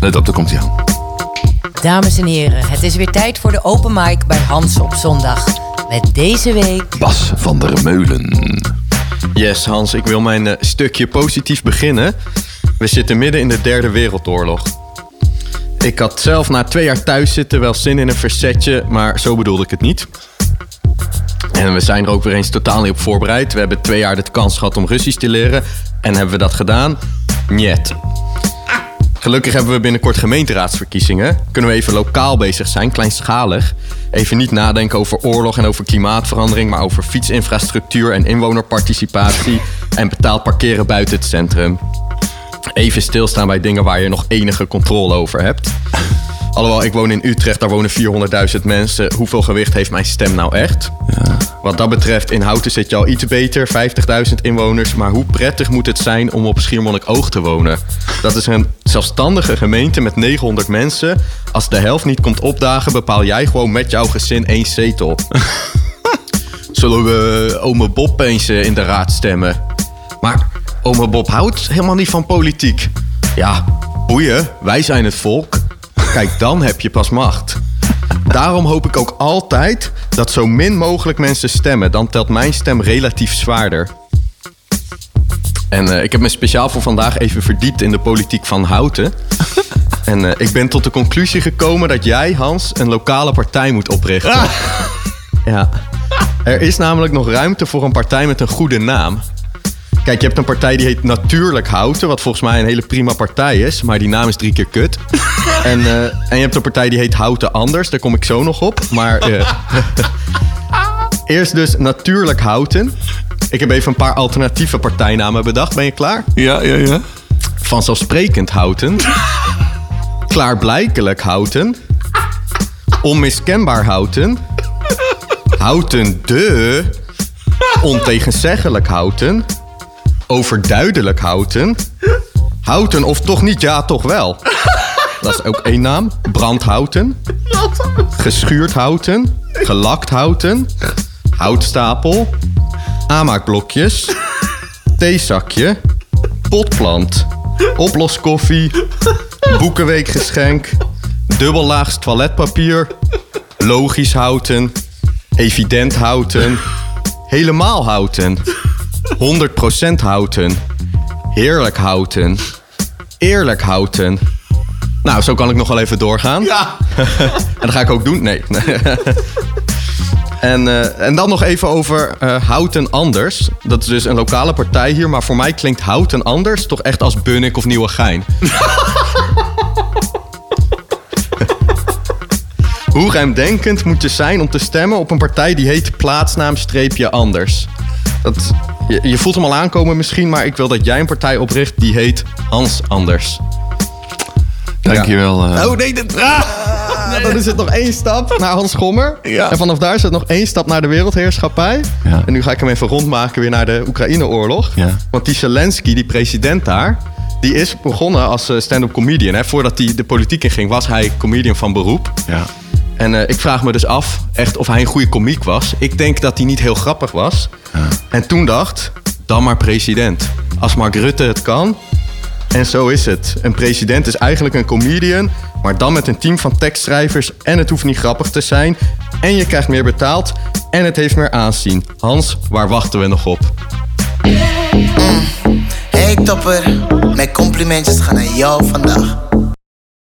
Let op, daar komt hij aan. Dames en heren, het is weer tijd voor de open mic bij Hans op zondag. Met deze week... Bas van der Meulen. Yes, Hans, ik wil mijn eh, stukje positief beginnen. We zitten midden in de derde wereldoorlog. Ik had zelf na twee jaar thuis zitten wel zin in een verzetje, maar zo bedoelde ik het niet. En we zijn er ook weer eens totaal niet op voorbereid. We hebben twee jaar de kans gehad om Russisch te leren. En hebben we dat gedaan? Niet. Gelukkig hebben we binnenkort gemeenteraadsverkiezingen. Kunnen we even lokaal bezig zijn, kleinschalig. Even niet nadenken over oorlog en over klimaatverandering, maar over fietsinfrastructuur en inwonerparticipatie. En betaald parkeren buiten het centrum. Even stilstaan bij dingen waar je nog enige controle over hebt. Alhoewel, ik woon in Utrecht, daar wonen 400.000 mensen. Hoeveel gewicht heeft mijn stem nou echt? Wat dat betreft, in Houten zit je al iets beter, 50.000 inwoners. Maar hoe prettig moet het zijn om op Schiermonnikoog te wonen? Dat is een zelfstandige gemeente met 900 mensen. Als de helft niet komt opdagen, bepaal jij gewoon met jouw gezin één zetel. Zullen we ome Bob eens eh, in de raad stemmen? Maar ome Bob houdt helemaal niet van politiek. Ja, boeien, wij zijn het volk. Kijk, dan heb je pas macht. Daarom hoop ik ook altijd dat zo min mogelijk mensen stemmen. Dan telt mijn stem relatief zwaarder. En eh, ik heb me speciaal voor vandaag even verdiept in de politiek van Houten. En eh, ik ben tot de conclusie gekomen dat jij, Hans, een lokale partij moet oprichten. Ja. Er is namelijk nog ruimte voor een partij met een goede naam. Kijk, je hebt een partij die heet Natuurlijk Houten, wat volgens mij een hele prima partij is, maar die naam is drie keer kut. en, eh, en je hebt een partij die heet Houten Anders, daar kom ik zo nog op. Maar eh, eerst dus Natuurlijk Houten. Ik heb even een paar alternatieve partijnamen bedacht. Ben je klaar? Ja, ja, ja. Vanzelfsprekend Houten. Klaarblijkelijk Houten. Onmiskenbaar Houten. Houten de. Ontegenzeggelijk Houten. Overduidelijk Houten. Houten of toch niet, ja toch wel. Dat is ook één naam. Brandhouten. Geschuurd houten. Gelakt houten. Houtstapel. Aanmaakblokjes. Theezakje. Potplant. Oploskoffie. Boekenweekgeschenk. Dubbellaags toiletpapier. Logisch houten. Evident houten. Helemaal houten. 100% houten. Heerlijk houten. Eerlijk houten. Nou, zo kan ik nog wel even doorgaan. Ja. En dat ga ik ook doen. Nee. En, eh, en dan nog even over eh, Houten Anders. Dat is dus een lokale partij hier. Maar voor mij klinkt Houten Anders toch echt als Bunnik of Nieuwegein. Hoe ruimdenkend moet je zijn om te stemmen op een partij die heet plaatsnaam streepje anders? Dat, je, je voelt hem al aankomen misschien, maar ik wil dat jij een partij opricht die heet Hans Anders. Dankjewel. eh. Oh nee, dat... Ah, dan is het nog één stap naar Hans Schommer. Ja. En vanaf daar is het nog één stap naar de wereldheerschappij. Ja. En nu ga ik hem even rondmaken weer naar de Oekraïne-oorlog. Ja. Want die Zelensky, die president daar... die is begonnen als eh, stand-up comedian. Hè. Voordat hij de politiek in ging, was hij comedian van beroep. Ja. En eh, ik vraag me dus af echt of hij een goede komiek was. Ik denk dat hij niet heel grappig was. En toen dacht, dan maar president. Als Mark Rutte het kan. En zo is het. Een president is eigenlijk een comedian, maar dan met een team van tekstschrijvers. En het hoeft niet grappig te zijn. En je krijgt meer betaald. En het heeft meer aanzien. Hans, waar wachten we nog op? Hey topper, mijn complimentjes gaan naar jou vandaag.